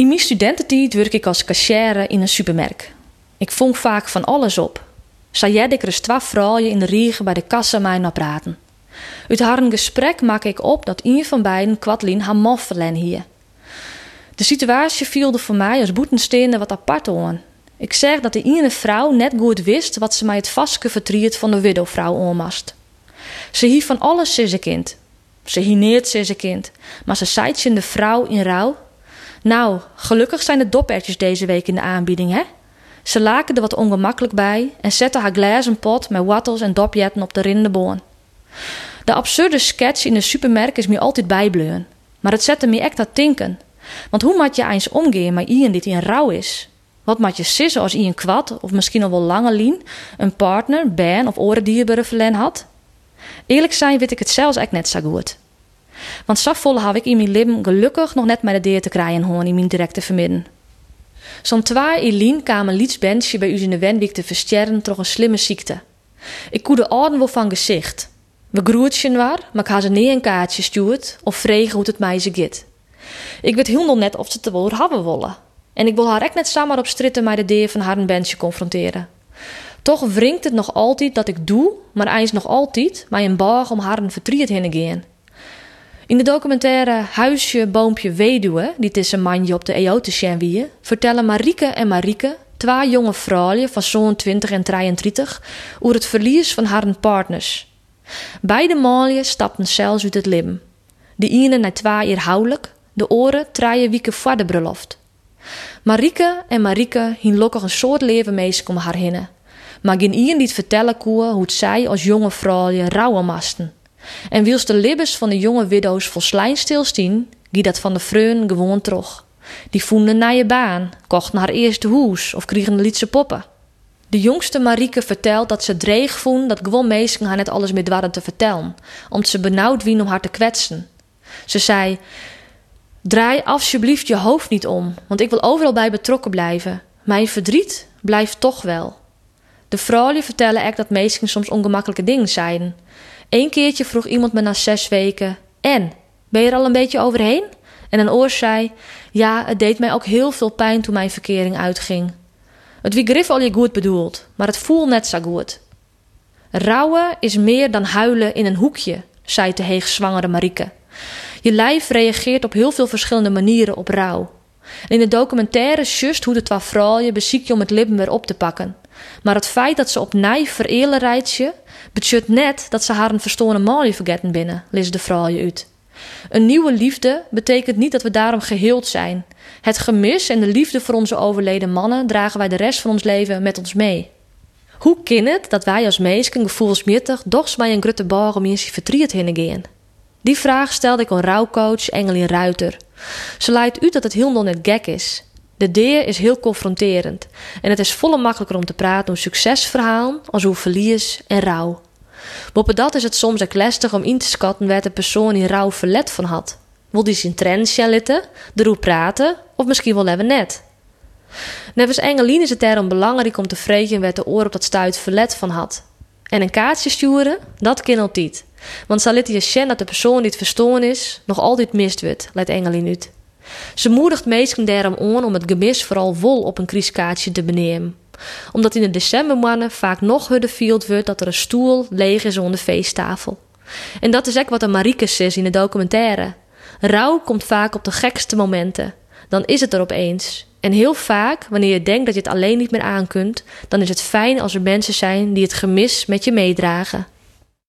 In mijn studententijd werk ik als cashier in een supermarkt. Ik vond vaak van alles op. Zij ik er twee vrouwen in de regen bij de kassa mij naar praten. Uit haar gesprek maak ik op dat een van beiden Kwadlin haar mof verlen hier. De situatie viel voor mij als boetensteende wat apart aan. Ik zeg dat de ene vrouw net goed wist wat ze mij het vaske vertriet van de widowvrouw onmast. Ze hief van alles ze kind. Ze hineert ze kind, maar ze zei in de vrouw in rouw. Nou, gelukkig zijn de dopertjes deze week in de aanbieding, hè? Ze laken er wat ongemakkelijk bij en zetten haar glazen pot met wattels en dopjetten op de rinnende boon. De absurde sketch in de supermarkt is me altijd bijbleun. Maar het zette me echt aan tinken. Want hoe moet je eens omgaan met iemand die in rouw is? Wat moet je sissen als een kwad, of misschien al wel lange lien, een partner, ban of orendierbare verlen had? Eerlijk zijn weet ik het zelfs echt net zo goed. Want zo volle heb ik in mijn leven gelukkig nog net met de deur te krijgen hoor in mijn directe vermidden. Zo'n twee Elien kwamen lietsbensje bij u in de Wenwijk te versterren door een slimme ziekte. Ik koede orden wel van gezicht. We groetjen waar, maar ik had ze een kaartje stuurd of vregen hoe het meisje gaat. Ik weet heel net of ze het wel hebben willen. En ik wil haar echt net samen op stritten met de deur van haar een bensje confronteren. Toch wringt het nog altijd dat ik doe, maar eens nog altijd, mij een borg om haar een verdriet heen te gaan. In de documentaire Huisje, Boompje, Weduwe, die tussen manje op de EO te vertellen Marieke en Marieke, twee jonge vrouwen van zo'n 20 en 33, over het verlies van haar partners. Beide maalje stapten zelfs uit het lim. De ene na twee jaar houdelijk, de oren draaien wieken voor de bruiloft. Marieke en Marieke hien lokkig een soort leven meest om haar hinnen. Maar geen iemand die vertellen koe hoe het zij als jonge vrouwje rouwen masten. En wils de libbes van de jonge widows volslijn stilstien, gie dat van de vreun gewoon terug. Die vonden naar je baan, kochten haar eerste hoes of kregen een lietse poppen. De jongste Marieke vertelt dat ze dreig vond dat gewoon meesten haar net alles met waren te vertellen, omdat ze benauwd wien om haar te kwetsen. Ze zei: Draai alsjeblieft je hoofd niet om, want ik wil overal bij betrokken blijven. Mijn verdriet blijft toch wel. De vrouwen vertellen echt dat meesten soms ongemakkelijke dingen zeiden. Eén keertje vroeg iemand me na zes weken: En, ben je er al een beetje overheen? En een oor zei: Ja, het deed mij ook heel veel pijn toen mijn verkering uitging. Het wie grif al je goed bedoeld, maar het voelt net zo goed. Rouwen is meer dan huilen in een hoekje, zei de heegzwangere Marieke. Je lijf reageert op heel veel verschillende manieren op rouw. in de documentaire just hoe de twee vrouwen beziek je om het lippen weer op te pakken. Maar het feit dat ze op nij verelen rijtje, betekent net dat ze haar een verstoren maalie vergeten binnen, leest de vrouwen uit. Een nieuwe liefde betekent niet dat we daarom geheeld zijn. Het gemis en de liefde voor onze overleden mannen dragen wij de rest van ons leven met ons mee. Hoe kan het dat wij als meisken gevoelsmietig doch bij een grutte om eens verdriet heen? Die vraag stelde ik aan rouwcoach Engelin Ruiter. Ze leidt uit dat het heel net gek is. De deer is heel confronterend en het is volle makkelijker om te praten over succesverhalen als over verlies en rouw. Boppen dat is het soms ook lastig om in te schatten waar de persoon in rouw verlet van had. Wil die zijn trends litten, erover praten of misschien wel even net? Nevens Engelien is het daarom belangrijk om te vregen waar de oor op dat stuit verlet van had. En een kaartje sturen, dat kan altijd. Want zal je zien dat de persoon die het verstoren is, nog altijd mist wordt, leidt Engelien uit. Ze moedigt meesten daarom aan om het gemis vooral vol op een kriskaartje te benemen. Omdat in de decembermannen vaak nog field wordt dat er een stoel leeg is onder de feesttafel. En dat is ook wat de Mariekes is in de documentaire. Rouw komt vaak op de gekste momenten. Dan is het er opeens. En heel vaak, wanneer je denkt dat je het alleen niet meer aankunt, dan is het fijn als er mensen zijn die het gemis met je meedragen.